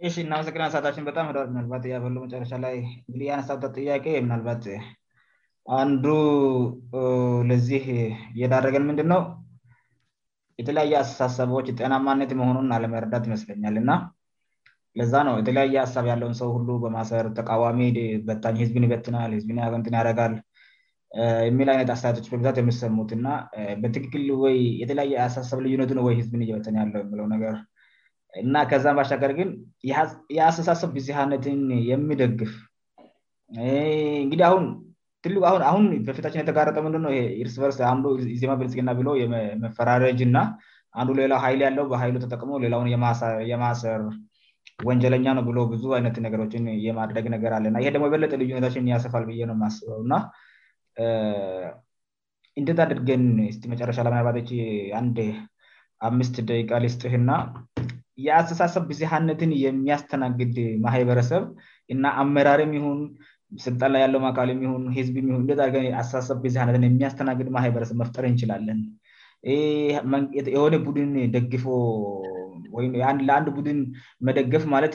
ይ እና መስክለ አንሳዓታችን በጣም ምናባት ያበሉ መጨረሻ ላይ እንግዲህ የአነሳብጠያቄ ምናልባት አንዱ ለዚህ እየዳረገን ምንድንነው የተለያየ አተሳሰቦች ጤና ማነት መሆኑን አለመረዳት ይመስለኛል እና ለዛ ነው የተለያየ ሀሳብ ያለውን ሰው ሁ በማሰር ተቃዋሚ በኝ ህዝብን ይበትናል ህዝብን ያበንትን ያደረጋል የሚል አይነት አስተየቶች በብዛት የምሰሙትእና በትክክል ወየተለያየ አሳሰብ ልዩነቱ ነ ወይ ህዝብን እይበትን ያለው የለውነገር እና ከዛም በሻጋር ግን የአስተሳሰብ ብዚህ አነትን የሚደግፍ እንግዲህሁአሁን በፊታችን የተጋረጠው ምንድነውርስርስንዱ ዜማ ብልጽና ብ መፈራረጅ እና አንዱ ሌላው ሀይል ያለው በይ ተጠቅሞ ሌላውን የማሰር ወንጀለኛ ነው ብ ብዙ አይነት ነገሮችን የማድረግ ነገር አለእና ይሄ ደግሞ የበለጠ ልዩ ሁነችን ያስፋል ብዬ ነው ማስበው ና እንደት አድርገን ስ መጨረሻ ለመባት አንድ አምስት ደቂቃ ሊስጥህና የአስተሳሰብ ብዚሀነትን የሚያስተናግድ ማህበረሰብ እና አመራርም ይሁን ስልጣን ላይ ያለም አካልም ሁን ህዝብ የአስተሳሰብ ብነት የሚያስተናግድ ማህበረሰብ መፍጠር እንችላለን የሆነ ቡድን ደግፎ ወይምለአንድ ቡድን መደገፍ ማለት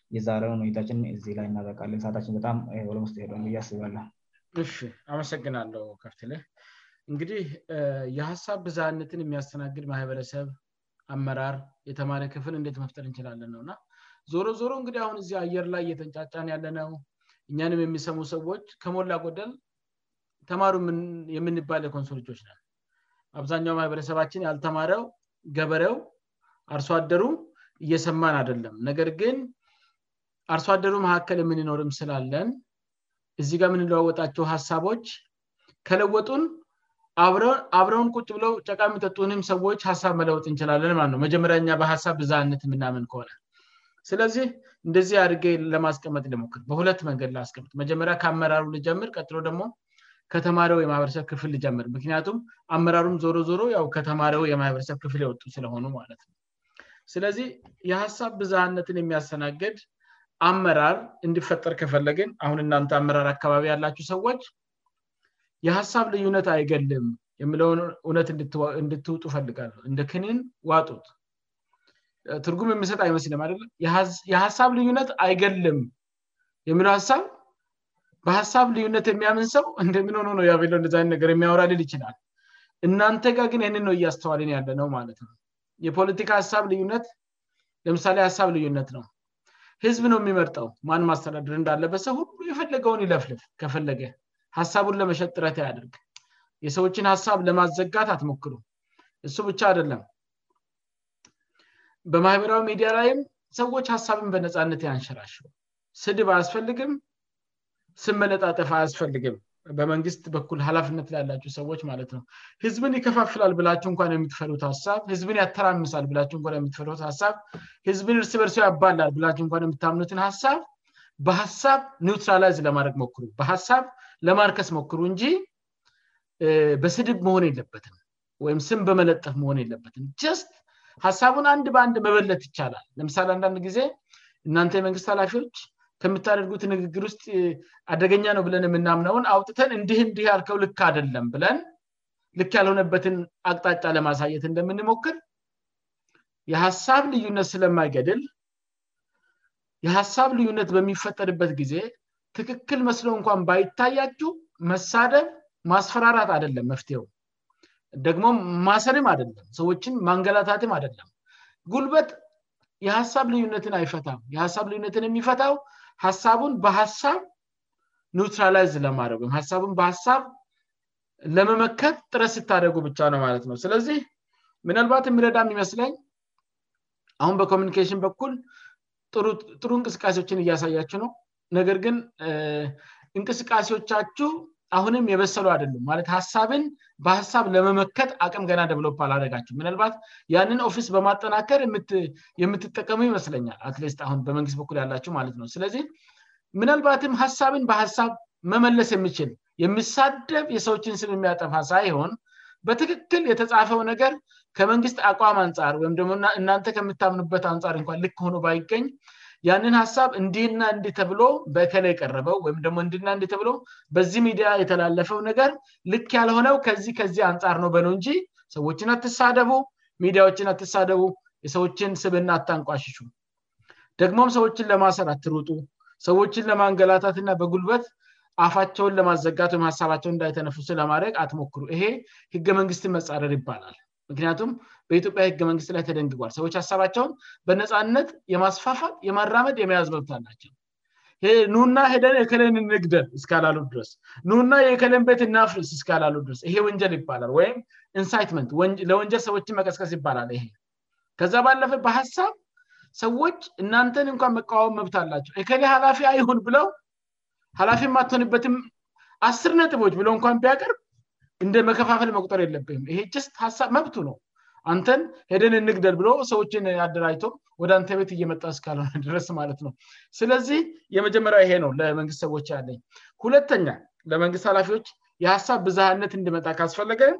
የዛረውን ታችን ላይ እናጠቃለን ሰችንበጣም ለመስጥ ይሄል እያስባለን አመሰግናለው ከፍትላ እንግዲህ የሀሳብ ብዛአነትን የሚያስተናግድ ማህበረሰብ አመራር የተማሪ ክፍል እንት መፍጠር እንችላለን ነውና ዞሮ ዞሮ እንግዲህ አሁን እዚህ አየር ላይ እየጠንጫጫን ያለነው እኛንም የሚሰሙ ሰዎች ከሞላ ጎደል ተማሩ የምንባለ ኮንሶ ልጆች ነው አብዛኛው ማህበረሰባችን ያልተማረው ገበረው አርሶደሩ እየሰማን አደለም ነገር ግን አርሶአደሩ መካከል የምንኖርም ስላለን እዚ ጋ የምንለዋወጣቸው ሀሳቦች ከለወጡን አብረውን ቁጭ ብለው ጨቃ የሚጠጡንም ሰዎች ሀሳብ መለወጥ እንችላለን ነው መጀመሪያኛ በሀሳብ ብዛነት የምናምን ከሆነ ስለዚህ እንደዚህ አድርጌ ለማስቀመጥ ሊሞክር በሁለት መንገድ ለማስቀምጥ መጀመሪያ ከአመራሩ ልጀምር ቀጥሎ ደግሞ ከተማሪው የማህበረሰብ ክፍል ልጀምር ምክንያቱም አመራሩም ዞሮ ዞሮ ከተማሪው የማህበረሰብ ክፍል የወጡ ስለሆኑ ማለት ነው ስለዚህ የሀሳብ ብዛሃነትን የሚያስሰናግድ አመራር እንድፈጠር ከፈለግን አሁን እናንተ አመራር አካባቢ ያላችው ሰዎች የሀሳብ ልዩነት አይገለምም የሚለውን እውነት እንድትውጡ ፈልጋሉ እንደ ክንን ዋጡት ትርጉም የሚሰጥ አይመስልም አደግ የሀሳብ ልዩነት አይገልም የምው ሀሳብ በሀሳብ ልዩነት የሚያምን ሰው እንደምሆነነው የሚያወራ ልል ይችላል እናንተ ጋ ግን ይህንን ነው እያስተዋልን ያለ ነው ማለት ነው የፖለቲካ ሀሳብ ልዩነት ለምሳሌ ሀሳብ ልዩነት ነው ህዝብ ነው የሚመርጠው ማን አስተዳደር እንዳለበት ሰው ሁሉ የፈለገውን ይለፍልፍ ከፈለገ ሀሳቡን ለመሸጥ ጥረት ያድርግ የሰዎችን ሀሳብ ለማዘጋት አትሞክሩ እሱ ብቻ አደለም በማህበራዊ ሚዲያ ላይም ሰዎች ሀሳብን በነፃነት ያንሸራሽ ስድብ አያስፈልግም ስም መለጣጠፍ አያስፈልግም በመንግስት በኩል ሃላፍነት ላያላቸው ሰዎች ማለት ነው ህዝብን ይከፋፍላል ብላቸ እንኳ የምትፈት ሳህዝብን ያተራምሳል ብላ እ የትፈት ሳ ህዝብን እርስ በርሰው ያባላል ብላ እ የምታምኑትን ሀሳብ በሀሳብ ኒትራላይዝ ለማድረግ ሞክሩ በሀሳብ ለማርከስ ሞክሩ እንጂ በስድብ መሆን የለበትም ወይም ስም በመለጠፍ ሆን የለበትም ሀሳቡን አንድ በአንድ መበለት ይቻላል ለምሳሌ አንዳንድ ጊዜ እናንተ የመንግስት ኃላፊዎች ከምታደርጉት ንግግር ውስጥ አደገኛ ነው ብለን የምናምነውን አውጥተን እንድህ እንዲህ ያልከው ልክ አደለም ብለን ልክ ያልሆነበትን አቅጣጫ ለማሳየት እንደምንሞክር የሀሳብ ልዩነት ስለማይገድል የሀሳብ ልዩነት በሚፈጠርበት ጊዜ ትክክል መስለ እንኳን ባይታያችው መሳደብ ማስፈራራት አደለም መፍትሄው ደግሞ ማሰርም አደለም ሰዎችም ማንገላታትም አደለም ጉልበት የሀሳብ ልዩነትን አይፈታ የሳብ ልዩነትን የሚፈታው ሀሳቡን በሀሳብ ኒውትራላይዝ ለማድረግ ወይም ሀሳቡን በሀሳብ ለመመከት ጥረት ሲታደጉ ብቻ ነው ማለት ነው ስለዚህ ምናልባት የሚረዳም ሚመስለኝ አሁን በኮሚኒኬሽን በኩል ጥሩ እንቅስቃሴዎችን እያሳያችው ነው ነገር ግን እንቅስቃሴዎቻችሁ አሁንም የበሰሉ አደሉም ማለት ሀሳብን በሀሳብ ለመመከጥ አቅም ገና ደብሎ አላደጋቸው ምናልባት ያንን ኦፊስ በማጠናከር የምትጠቀሙ ይመስለኛል አትሊስት አሁን በመንግስት በኩል ያላችው ማለት ነው ስለዚህ ምናልባትም ሀሳብን በሀሳብ መመለስ የሚችል የሚሳደብ የሰዎችን ስም የሚያጠፋ ሳይሆን በትክክል የተጻፈው ነገር ከመንግስት አቋም አንጻር ወይም ደግሞ እናንተ ከምታምኑበት አንፃር እንኳ ልክሆኖ ባይገኝ ያንን ሀሳብ እንዲህና እንዲህ ተብሎ በከላ የቀረበው ወይም ደግሞ እንዲና ተብሎ በዚህ ሚዲያ የተላለፈው ነገር ልክ ያልሆነው ከዚህ ከዚህ አንጻር ነው በነው እንጂ ሰዎችን አትሳደቡ ሚዲያዎችን አትሳደቡ የሰዎችን ስብና አታንቋሽሹ ደግሞም ሰዎችን ለማሰር አትሩጡ ሰዎችን ለማንገላታትና በጉልበት አፋቸውን ለማዘጋት ወይም ሀሳባቸውን እንዳይተነፍስ ለማድረግ አትሞክሩ ይሄ ህገ መንግስትን መጻረር ይባላል ምክንያቱም በኢትዮጵያ ህገ መንግስት ላይ ተደንግጓል ሰዎች ሀሳባቸውን በነፃነት የማስፋፋት የማራመድ የመያዝ መብት አላቸው ኑና ሄደን የሌን እንግደር እስኪላሉ ድስ ና የሌን ቤት ናፍ እስላሉስ ይሄ ወንጀል ይባላል ወይም ንሳይትት ለወንጀል ሰዎችን መቀስቀስ ይባላል ይ ከዛ ባለፈ በሀሳብ ሰዎች እናንተን እኳን መቃወም መብት አላቸው የከሌ ሀላፊ አይሁን ብለው ሀላፊም አትሆንበትም አስር ነጥቦች ብለ እኳ ቢያቀርብ እንደመከፋፈል መቁጠር የለብም ይሄ ችስ ሳብ መብቱ ነው አንተን ሄደን ንግደል ብሎ ሰዎችን ያደራጅቶ ወደ አንተቤት እየመጣ እስካልሆነ ድረስ ማለት ነው ስለዚህ የመጀመሪያ ይሄ ነው ለመንግስት ሰዎች ያለኝ ሁለተኛ ለመንግስት ኃላፊዎች የሀሳብ ብዛሃነት እንድመጣ ካስፈለገን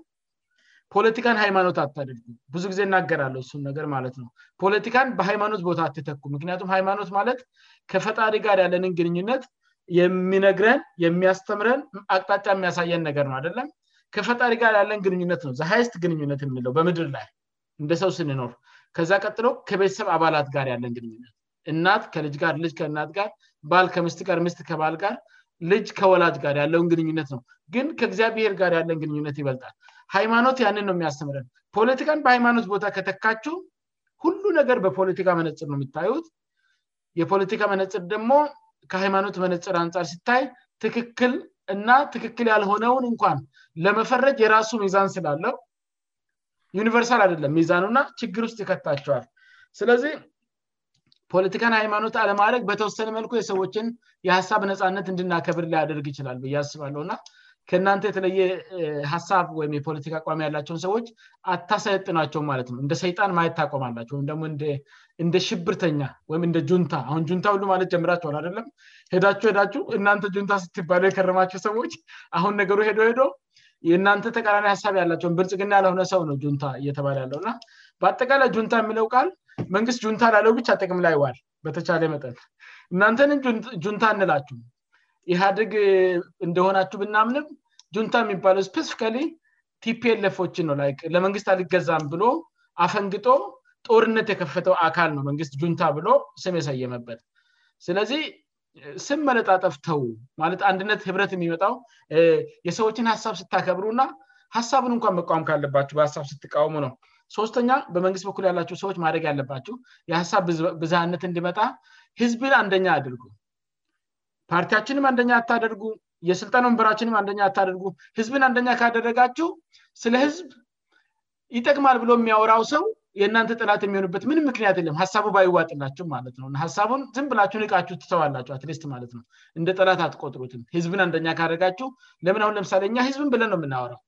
ፖለቲካን ሃይማኖት አታደርጉ ብዙ ጊዜ እናገራለ እሱን ነገር ማለት ነው ፖለቲካን በሃይማኖት ቦታ አትተኩ ምክንያቱም ሃይማኖት ማለት ከፈጣሪ ጋር ያለንን ግንኙነት የሚነግረን የሚያስተምረን አቅጣጫ የሚያሳየን ነገር ነው አደለም ከፈጣሪ ጋር ያለን ግንኙነት ነው ዘሐይስ ግንኙነት የምንለው በምድር ላይ እንደሰው ስንኖር ከዛ ቀጥሎ ከቤተሰብ አባላት ጋር ያለን ግንኙነት እናት ከልጅ ጋር ልጅ ከእናት ጋር ባ ከምስጋርስ ከባል ጋር ልጅ ከወላጅ ጋር ያለውን ግንኙነት ነው ግን ከእግዚያ ብሔር ጋር ያለን ግንኙነት ይበልጣል ሃይማኖት ያንን ነው የሚያስተምረ ፖለቲካን በሃይማኖት ቦታ ከተካችው ሁሉ ነገር በፖለቲካ መነፅር ነው የሚታዩት የፖለቲካ መነፅር ደግሞ ከሃይማኖት መነፅር አንፃር ስታይ ትክክል እና ትክክል ያልሆነውን እንኳን ለመፈረጅ የራሱ ሚዛን ስላለው ዩኒቨርሳል አይደለም ሚዛኑእና ችግር ውስጥ ይከታቸዋል ስለዚህ ፖለቲካን ሃይማኖት አለማድረግ በተወሰነ መልኩ የሰዎችን የሀሳብ ነፃነት እንድናከብር ሊያደርግ ይችላል ያስባለሁ ና ከእናንተ የተለየ ሀሳብ ወይም የፖለቲክ አቋሚ ያላቸውን ሰዎች አታሰየጥናቸው ማለት ነው እንደ ሰይጣን ማይታቆማአላቸው ወይም ደግሞ እንደ ሽብርተኛ ወይም እንደ ጁንታሁጁሁ ለ ጀምራቸውአደለም ሄዳሁ ሄዳችሁ እናንተ ጁንታ ስትባለው የከረማቸው ሰዎች አሁን ነገሩ ሄዶ ሄዶ የእናንተ ተቀራኒ ሀሳብ ያላቸው ብርጽግና ያለሆነ ሰው ነው ጁታ እየተባለ ያለውና በአጠቃላይ ጁንታ የምለው ቃል መንግስት ጁንታ ላለው ብቻ ጥቅም ላይ ይዋል በተቻለ መጠን እናንተንም ጁንታ እንላችሁ ኢህአደግ እንደሆናቸሁ ብናምንም ጁንታ የሚባለው ስፔሲፊካሌ ቲፒለፎችን ነው ለመንግስት አልገዛም ብሎ አፈንግጦ ጦርነት የከፈተው አካል ነው መንግስት ጁንታ ብሎ ስም የሰየመበት ስለዚህ ስም መለጣጠፍተው ማለት አንድነት ህብረት የሚመጣው የሰዎችን ሀሳብ ስታከብሩ እና ሀሳቡን እንኳን መቋም ካለባቸሁ በሀሳብ ስትቃውሙ ነው ሶስተኛ በመንግስት በኩል ያላቸው ሰዎች ማድደግ ያለባቸው የሀሳብ ብዛህነት እንዲመጣ ህዝብን አንደኛ አድርጉ ፓርቲያችንም አንደኛ ያታደርጉ የስልጠን ወንበራችንም አንደኛ አታደርጉ ህዝብን አንደኛ ካደረጋችው ስለ ህዝብ ይጠቅማል ብሎ የሚያወራው ሰው የእናንተ ጥላት የሚሆንበት ምንም ምክንያት የለም ሀሳቡ ባይዋጥላቸው ማለት ነውና ሀሳቡን ዝም ብላችሁ እቃችሁ ትሰዋላቸሁ አትልስት ማለት ነው እንደ ጠላት አትቆጥሩትም ህዝብን አንደኛ ካደጋችሁ ለምን አሁን ለምሳሌ ኛ ህዝብን ብለን ነው የምናወራው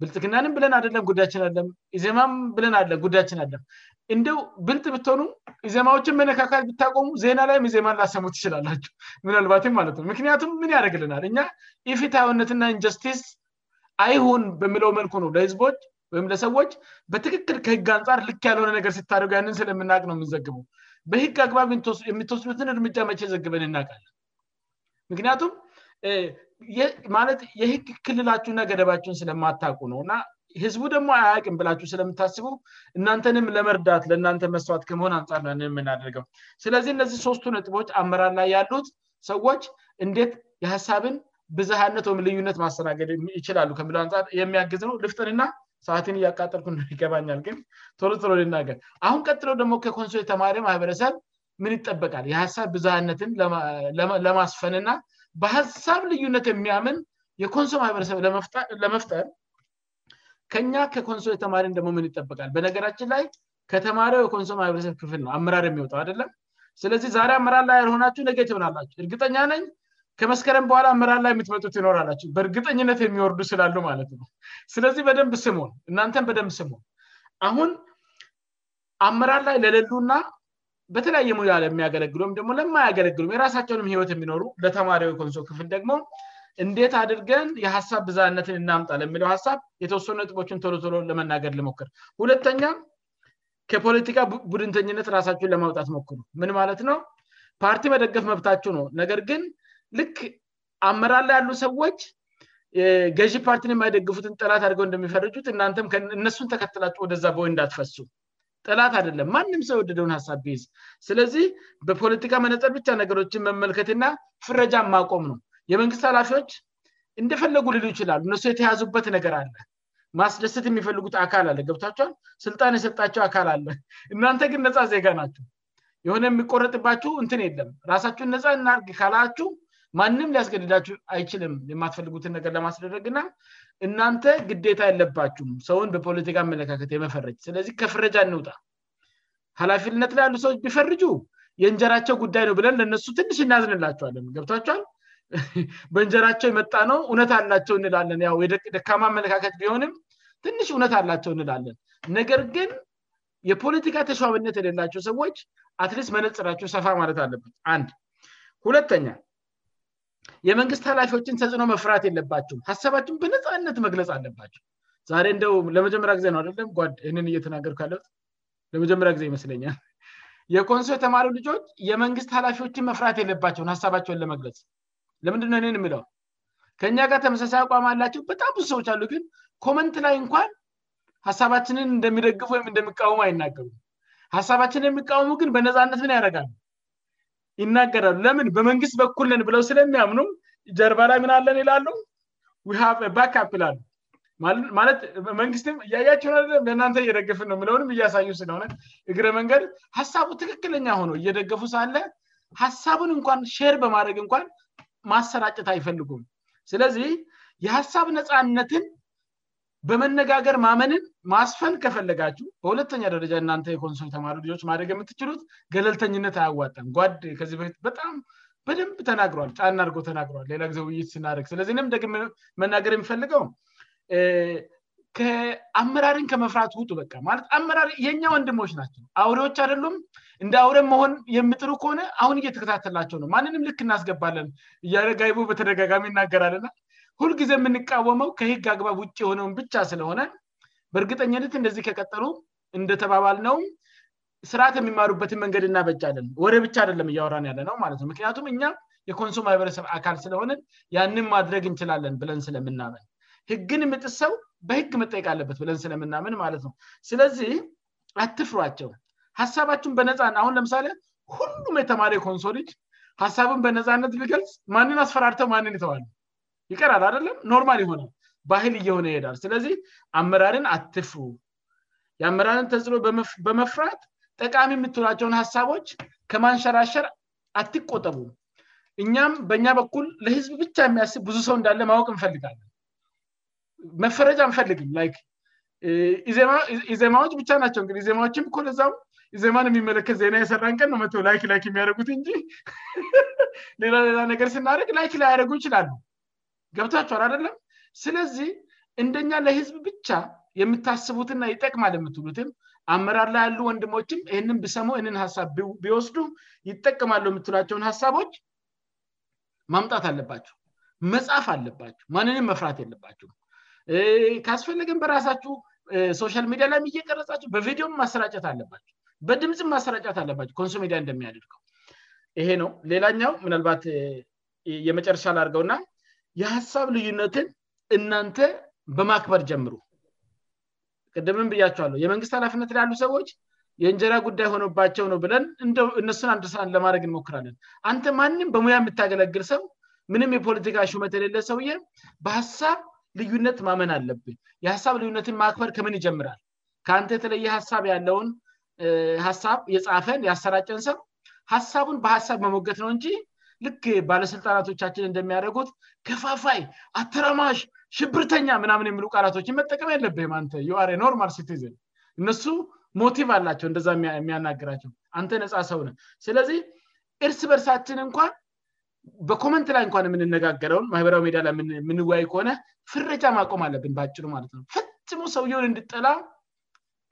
ብልጥክናን ብለን አደለም ጉዳያችንአለም ዜማ ብለን አለ ጉዳያችን አለም እንደው ብልጥ ብትሆኑ ሂዜማዎችን መነካካት ብታቆሙ ዜና ላይ ሂዜማን ላሰሙ ትችላላቸው ምናልባትም ማለት ነው ምክንያቱም ምን ያደግልናል እኛ ኢፊት ሀነትና ኢንጀስቲስ አይሁን በምለው መልኩ ነው ለህዝቦች ወይም ለሰዎች በትክክል ከህግ አንጻር ልክ ያልሆነ ነገር ሲታደጉ ያንን ስለምናቅ ነው የምንዘግበው በህግ አግባቢ የሚተወስሉትን እርምጃ መቼ ዘግበን ይናቃለን ምክንያቱም ማለት የህግ ክልላችሁእና ገደባቸሁን ስለማታቁ ነው እና ህዝቡ ደግሞ አያቅን ብላችሁ ስለምታስቡ እናንተንም ለመርዳት ለእናንተ መስዋዕት ከመሆን አንጻር ነ የምንደርገው ስለዚህ እነዚህ ሶስቱ ነጥቦች አመራር ላይ ያሉት ሰዎች እንዴት የሀሳብን ብዙሃነት ወይም ልዩነት ማስተናገድ ይችላሉ ከለንጻ የሚያግዝ ነው ልፍጥንና ሰአትን እያቃጠልኩ ይገባኛል ግን ቶሎቶሮ ልናገር አሁን ቀጥሎው ደግሞ ከኮንሶ የተማሪ ማህበረሰብ ምን ይጠበቃል የሀሳብ ብዙሃነትን ለማስፈንና በሀሳብ ልዩነት የሚያምን የኮንሶ ማህበረሰብ ለመፍጠር ከኛ ከኮንሶ የተማሪ ደሞ ምን ይጠበቃል በነገራችን ላይ ከተማሪው የኮንሶ ማህበረሰብ ክፍል ነው አመራር የሚወጣው አደለም ስለዚህ ዛሬ አመራር ላይ ያልሆናቸሁ ነገ ይሆናላችሁ እርግጠኛ ነኝ ከመስከረም በኋላ አመራር ላይ የሚትመጡት ይኖራላቸው በእርግጠኝነት የሚወርዱ ስላሉ ማለት ነው ስለዚህ በደንብ ስሙን እናንተን በደንብ ስሙን አሁን አመራር ላይ ለሌሉና በተለያየ ሙያ የሚያገለግሉም ደግሞ ለማ ያገለግሉ የራሳቸውንም ህይወት የሚኖሩ ለተማሪዊ ኮንሶ ክፍል ደግሞ እንዴት አድርገን የሀሳብ ብዛነትን እናምጣል የሚለው ሀሳብ የተወሰኑ ጥቦችን ቶሎሎ ለመናገር ልሞክር ሁለተኛ ከፖለቲካ ቡድንተኝነት ራሳቸሁን ለማውጣት ሞክሩ ምን ማለት ነው ፓርቲ መደገፍ መብታቸው ነው ነገር ግን ልክ አመራላ ያሉ ሰዎች ገዢ ፓርቲን የማይደግፉትን ጥረት አድገው እንደሚፈረጁት እናንተም እነሱን ተከትላቸ ወደዛ ቦይ እንዳትፈሱ ጠላት አደለም ማንም ሰው የወደደውን ሀሳብ ይዝ ስለዚህ በፖለቲካ መነጠ ብቻ ነገሮችን መመልከትና ፍረጃ ማቆም ነው የመንግስት ኃላፊዎች እንደፈለጉ ልሉ ይችላሉ እነሱ የተያዙበት ነገር አለ ማስደሰት የሚፈልጉት አካል አለ ገብታቸዋን ስልጣን የሰጣቸው አካል አለ እናንተ ግን ነፃ ዜጋ ናቸው የሆነ የሚቆረጥባቸሁ እንትን የለም ራሳችሁን ነፃ እናርግ ካላችሁ ማንም ሊያስገድዳቸው አይችልም የማትፈልጉትን ነገር ለማስደረግ ና እናንተ ግዴታ ያለባችሁም ሰውን በፖለቲካ አመለካከት የመፈረጅ ስለዚህ ከፍረጃ እንውጣ ሀላፊነት ላይ ያሉ ሰዎች ቢፈርጁ የእንጀራቸው ጉዳይ ነው ብለን ለነሱ ትንሽ እናያዝንላቸዋለን ገብቷቸኋል በእንጀራቸው የመጣ ነው እውነት አላቸው እንላለን ው የደካማ አመለካከት ቢሆንም ትንሽ እውነት አላቸው እንላለን ነገር ግን የፖለቲካ ተሸብነት የሌላቸው ሰዎች አትስ መነጽራቸው ሰፋ ማለት አለበት አንድ ሁለተኛ የመንግስት ኃላፊዎችን ተጽዕኖ መፍራት የለባቸውም ሀሳባቸውን በነፃነት መግለጽ አለባቸው ዛሬ እንደው ለመጀመሪያ ጊዜ ነው አለም ጓ ንን እየተናገርካለት ለመጀመሪያ ጊዜ ይመስለኛል የኮንሶ የተማሉ ልጆች የመንግስት ላፊዎችን መፍራት የለባቸውን ሀሳባቸውን ለመግለጽ ለምንድ እንን የሚለው ከኛ ጋር ተመሳሳይ አቋም አላቸው በጣም ብዙ ሰዎች አሉ ግን ኮመንት ላይ እንኳን ሀሳባችንን እንደሚደግፉ ወይም እንደሚቃወሙ አይናገሩ ሀሳባችን የሚቃወሙ ግን በነፃነትምን ያረጋሉ ይናገራሉ ለምን በመንግስት በኩልነን ብለው ስለሚያምኑ ጀርባላ የምናለን ይላሉ ሃባክ ፕላል ማለትመንግስትም እያያቸው ለእናንተ እየደግፍ ነ የለንም እያሳዩ ስለሆነ እግረ መንገድ ሀሳቡ ትክክለኛ ሆነው እየደገፉ ሳለ ሀሳቡን እንኳን ሼር በማድረግ እንኳን ማሰራጨት አይፈልጉም ስለዚህ የሀሳብ ነፃነትን በመነጋገር ማመንን ማስፈን ከፈለጋችው በሁለተኛ ደረጃ እናንተ የኮንሶ የተማሉ ልጆች ማድረግ የምትችሉት ገለልተኝነት አያዋጠን ጓድ ከዚህ በፊት በጣም በደንብ ተናግሯል ጫና አርጎ ተናግሯዋል ሌላ ጊዜ ውይይት ስናደርግ ስለዚ ንደግ መናገር የሚፈልገው ከአመራሪን ከመፍራት ውጡ በማለት አመራሪ የኛ ወንድሞች ናቸው አውሬዎች አደሉም እንደ አውረ መሆን የምጥሩ ከሆነ አሁን እየተከታተላቸው ነው ማንንም ልክ እናስገባለን እያረጋይቦ በተደጋጋሚ እናገራለናል ሁልጊዜ የምንቃወመው ከህግ አግባብ ውጭ የሆነውን ብቻ ስለሆነ በእርግጠኛነት እንደዚህ ከቀጠሉ እንደተባባል ነው ስርዓት የሚማሩበትን መንገድ እናበጫለን ወደ ብቻ አደለም እያወራን ያለ ነው ማለት ነ ምክንያቱም እኛ የኮንሶል ማህበረሰብ አካል ስለሆነ ያንን ማድረግ እንችላለን ብለን ስለምናመን ህግን የምጥ ሰው በህግ መጠየቅ አለበት ብለን ስለምናመን ማለት ነው ስለዚህ አትፍሯቸው ሀሳባቸሁን በነፃነ አሁን ለምሳሌ ሁሉም የተማሪ ኮንሶልች ሀሳቡን በነፃነት ቢገልጽ ማንን አስፈራድተው ማንን ይተዋል ይቀር አላ ደለም ኖርማል የሆናል ባህል እየሆነ ይሄዳል ስለዚህ አመራርን አትፍሩ የአመራርን ተጽሎ በመፍራት ጠቃሚ የምትላቸውን ሀሳቦች ከማንሸራሸር አትቆጠቡ እኛም በእኛ በኩል ለህዝብ ብቻ የሚያስብ ብዙ ሰው እንዳለ ማወቅ እንፈልጋለን መፈረጃ አንፈልግም ላይ ዜማዎች ብቻ ናቸው ዜማዎችም ኮለዛም ዜማን የሚመለከት ዜና የሰራንቀንነመ ላይክ ላይክ የሚያደርጉት እንጂ ሌላሌላ ነገር ስናደርግ ላይክ ላይ ያደጉ ይችላሉ ገብታችአል አደለም ስለዚህ እንደኛ ለህዝብ ብቻ የምታስቡትና ይጠቅም አለምትሉትን አመራር ላይ ያሉ ወንድሞችም ይህንን ቢሰሙን ሀሳብ ቢወስዱ ይጠቀማሉ የምትላቸውን ሀሳቦች ማምጣት አለባቸው መጽሀፍ አለባቸው ማንንም መፍራት ያለባቸው ካስፈልግን በራሳችሁ ሶሻል ሚዲያ ላይም እየቀረጻቸው በቪዲዮም ማሰራጨት አለባቸው በድምጽ ማሰራጨት አለባቸሁ ኮንሶ ሚዲያ እንደሚያደርገው ይሄ ነው ሌላኛው ምናልባት የመጨረሻ አላርገውና የሀሳብ ልዩነትን እናንተ በማክበር ጀምሩ ቅድምም ብያቸዋለው የመንግስት ኃላፊነት ያሉ ሰዎች የእንጀራ ጉዳይ ሆነባቸው ነው ብለን እነሱን አንን ለማድረግ እንሞክራለን አንተ ማንም በሙያ የምታገለግል ሰው ምንም የፖለቲካ ሹመት የሌለ ሰውየ በሀሳብ ልዩነት ማመን አለብ የሀሳብ ልዩነትን ማክበር ከምን ይጀምራል ከአንተ የተለየ ሀሳብ ያለውን ሀሳብ የጻፈን ያሰራጨን ሰው ሀሳቡን በሀሳብ መሞገት ነው እንጂ ልክ ባለስልጣናቶቻችን እንደሚያደረጉት ከፋፋይ አተራማሽ ሽብርተኛ ምናምን የምሉ ቃላቶችን መጠቀም ያለብህም አ የሬ ኖርማል ሲቲዝን እነሱ ሞቲቭ አላቸው እንደ የሚያናገራቸው አንተ ነፃ ሰው ነ ስለዚህ እርስ በእርሳችን እንኳን በኮመንት ላይ እኳን የምንነጋገረውን ማህበራዊ ሚዲ ላይ የምንዋይ ከሆነ ፍረጃ ማቆም አለብን በጭ ማለት ነው ፈጽሙ ሰውየሆን እንድጠላ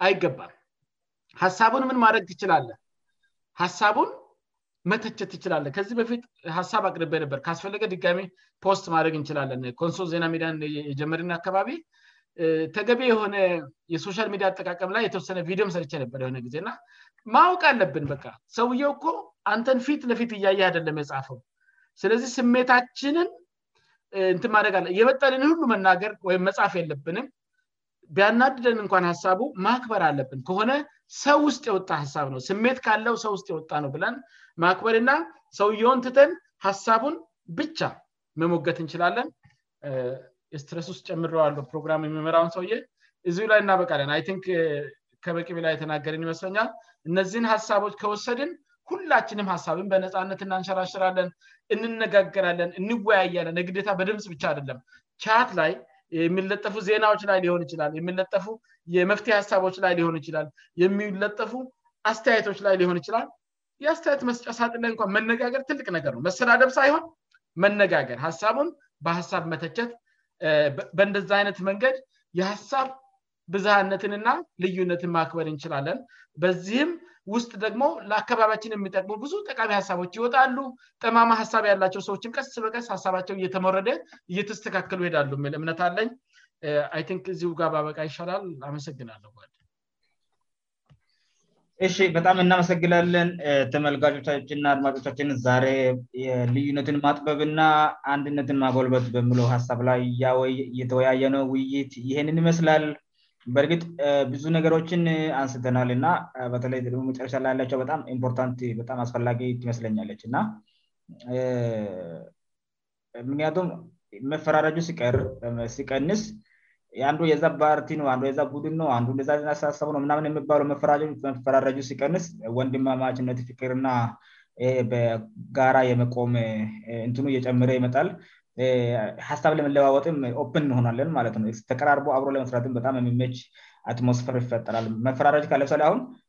አይገባም ሀሳቡን ምን ማድረግ ትችላለን ሳቡን መተቸት ትችላለን ከዚህ በፊት ሀሳብ አቅርቤ ነበር ካስፈለገ ድጋሚ ፖስት ማድረግ እንችላለን ኮንሶል ዜና ሚዲን የጀመሪና አካባቢ ተገቢ የሆነ የሶሻል ሚዲያ አጠቃቀም ላይ የተወሰነ ቪዲዮም ሰርቼ ነበር የሆነ ጊዜና ማወቅ አለብን በ ሰውዬው እኮ አንተን ፊት ለፊት እያየ አደለም መጻፈው ስለዚህ ስሜታችንን እንትን ማድደግአለ እየበጣልን ሁሉ መናገር ወይም መጽፍ የለብንም ቢያናድደን እንኳን ሀሳቡ ማክበር አለብን ከሆነ ሰው ውስጥ የወጣ ሀሳብ ነው ስሜት ካለው ሰው ውስጥ የወጣ ነው ብለን ማክበርና ሰውየውን ትትን ሀሳቡን ብቻ መሞገት እንችላለን የስትረስ ውስጥ ጨምረዋሉ ፕሮግራም የሚመራውን ሰውዬ እዚ ላይ እናበቃለን አይንክ ከበቂ ቤላ የተናገርን ይመስለኛል እነዚህን ሀሳቦች ከወሰድን ሁላችንም ሀሳብን በነፃነት እናንሸራሽራለን እንነጋገራለን እንወያያለን የግዴታ በድምፅ ብቻ አደለም ቻት ላይ የሚለጠፉ ዜናዎች ላይ ሊሆን ይችላል የሚለጠፉ የመፍትሄ ሀሳቦች ላይ ሊሆን ይችላል የሚለጠፉ አስተያየቶች ላይ ሊሆን ይችላል የአስተያየት መስጫ ሳጥ ላይ እኳ መነጋገር ትልቅ ነገር ነው መሰዳደብ ሳይሆን መነጋገር ሀሳቡን በሀሳብ መተቸት በእንደዛ አይነት መንገድ የሀሳብ ብዝሀነትን ና ልዩነትን ማክበር እንችላለን በዚህም ውስጥ ደግሞ ለአካባቢችን የሚጠቅሙ ብዙ ጠቃሚ ሀሳቦች ይወጣሉ ጠማማ ሀሳብ ያላቸው ሰዎችን ቀስ በቀስ ሀሳባቸው እየተመረደ እየተስተካከሉ ይሄዳሉ ሚል እምነት አለኝ አይንክ እዚ ጋር ባበቃ ይሻላል አመሰግናለሁ እሺ በጣም እናመሰግናለን ተመልጋጆችንና አድማጮቻችን ዛሬ ልዩነትን ማጥበብ እና አንድነትን ማጎልበት በምለው ሀሳብ ላይ የተወያየነው ውይይት ይሄንን ይመስላል በእርግጥ ብዙ ነገሮችን አንስተናል እና በተለይ መጨረሻ ላይያላቸው በጣም ኢምፖርታት ጣም አስፈላጊ ይመስለኛለች እና ምክንያቱም መፈራረጁ ቀሲቀንስ አንዱ የዛ ባርቲ ነንየዛ ቡድን ነውአንዱናሳቡ ነውምናምን የሚባ መመፈራረጁ ሲቀንስ ወንድማ ማችነት ፍቅርና በጋራ የመቆም እንትኑ እየጨምረ ይመጣል ሀሳብ ለመለዋወጥም ኦፕን እንሆናለን ማለት ነው ተቀራርቦ አብሮ ለመስራት በጣም የምመች አትሞስፈር ይፈጠራል መፈራሪጅ ካለብሳ አሁን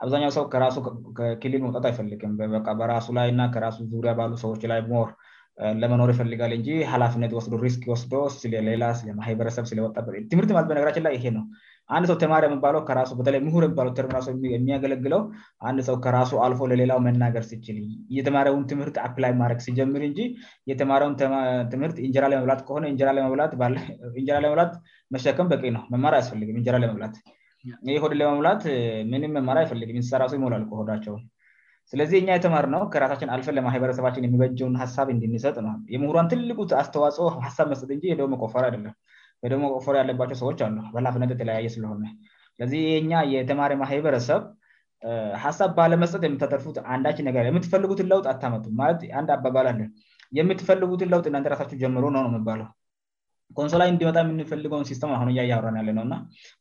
አብዛኛው ሰው ከራሱ ክልል መውጣት አይፈልግም በራሱ ላይ ና ከራሱ ዙሪያ ባሉ ሰዎች ላይ ሞር ለመኖር ይፈልጋል እንጂ ሀላፍነት ወስዶ ሪስክ ወስዶ ስለሌላ ለማህበረሰብ ስለወጣ ትምህርት ለ በነገራችን ላይ ይሄ ነው አንድ ሰው ተማር የሚባውይየሚባውየሚያገለግለው አንድ ሰው ከራሱ አልፎ ለሌላው መናገር ሲችል የተማሪውን ትምህርት አፕላይ ማድግ ሲጀምር እንጂ የተማትምህርት እንራ ለመብላት ከሆለመብላት መሸከ በ ነውመማ ያስፈልምእንራ ለመብላትይ ለመብላት ምን መማአይፈልም ስሱ ላልዳቸው ስለዚህ እኛ የተማር ነው ከራሳችን ልለማህበረሰባችን የሚበጀን ሳብ እንድንሰጥ ነ የምሁን ትልቁ አስተዋጽኦ ሳብ መስጠጥእ መቆፈር አይደለም ደግሞ ፎር ያለባቸው ሰዎች አሉ ባላፍነት የተለያየ ስለሆነ ለዚህ ይሄኛ የተማሪ ማህበረሰብ ሀሳብ ባለመስጠት የምታጠርፉት አንዳች ነገርየምትፈልጉትን ጥ አታመጡ ማ ንድ አባባልለን የምትፈልጉትን ለጥ እ ራሳቸሁ ጀምሮ ነውነው ሚባለው ኮንሶላ እንዲመጣ የምንፈልገውን ሲስ ሁን እያራን ያለ ነውና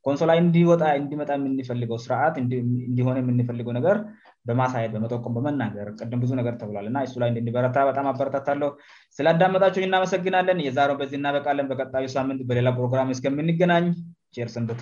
ኮንሶላ እንጣእንጣ የምንፈልገው ስርአት እንዲሆነ የምንፈልገው ነገር በማሳአየት በመጠቀም በመናገር ቅድም ብዙ ነገር ተብላል እና ሱ ላይ እንድንበረታ በጣም አበረታታለው ስለዳመጣቸው እናመሰግናለን የዛረው በዚህ እናበቃለን በቀጣዩ ሳምንት በሌላ ፕሮግራም እስከምንገናኝ ር ስንብት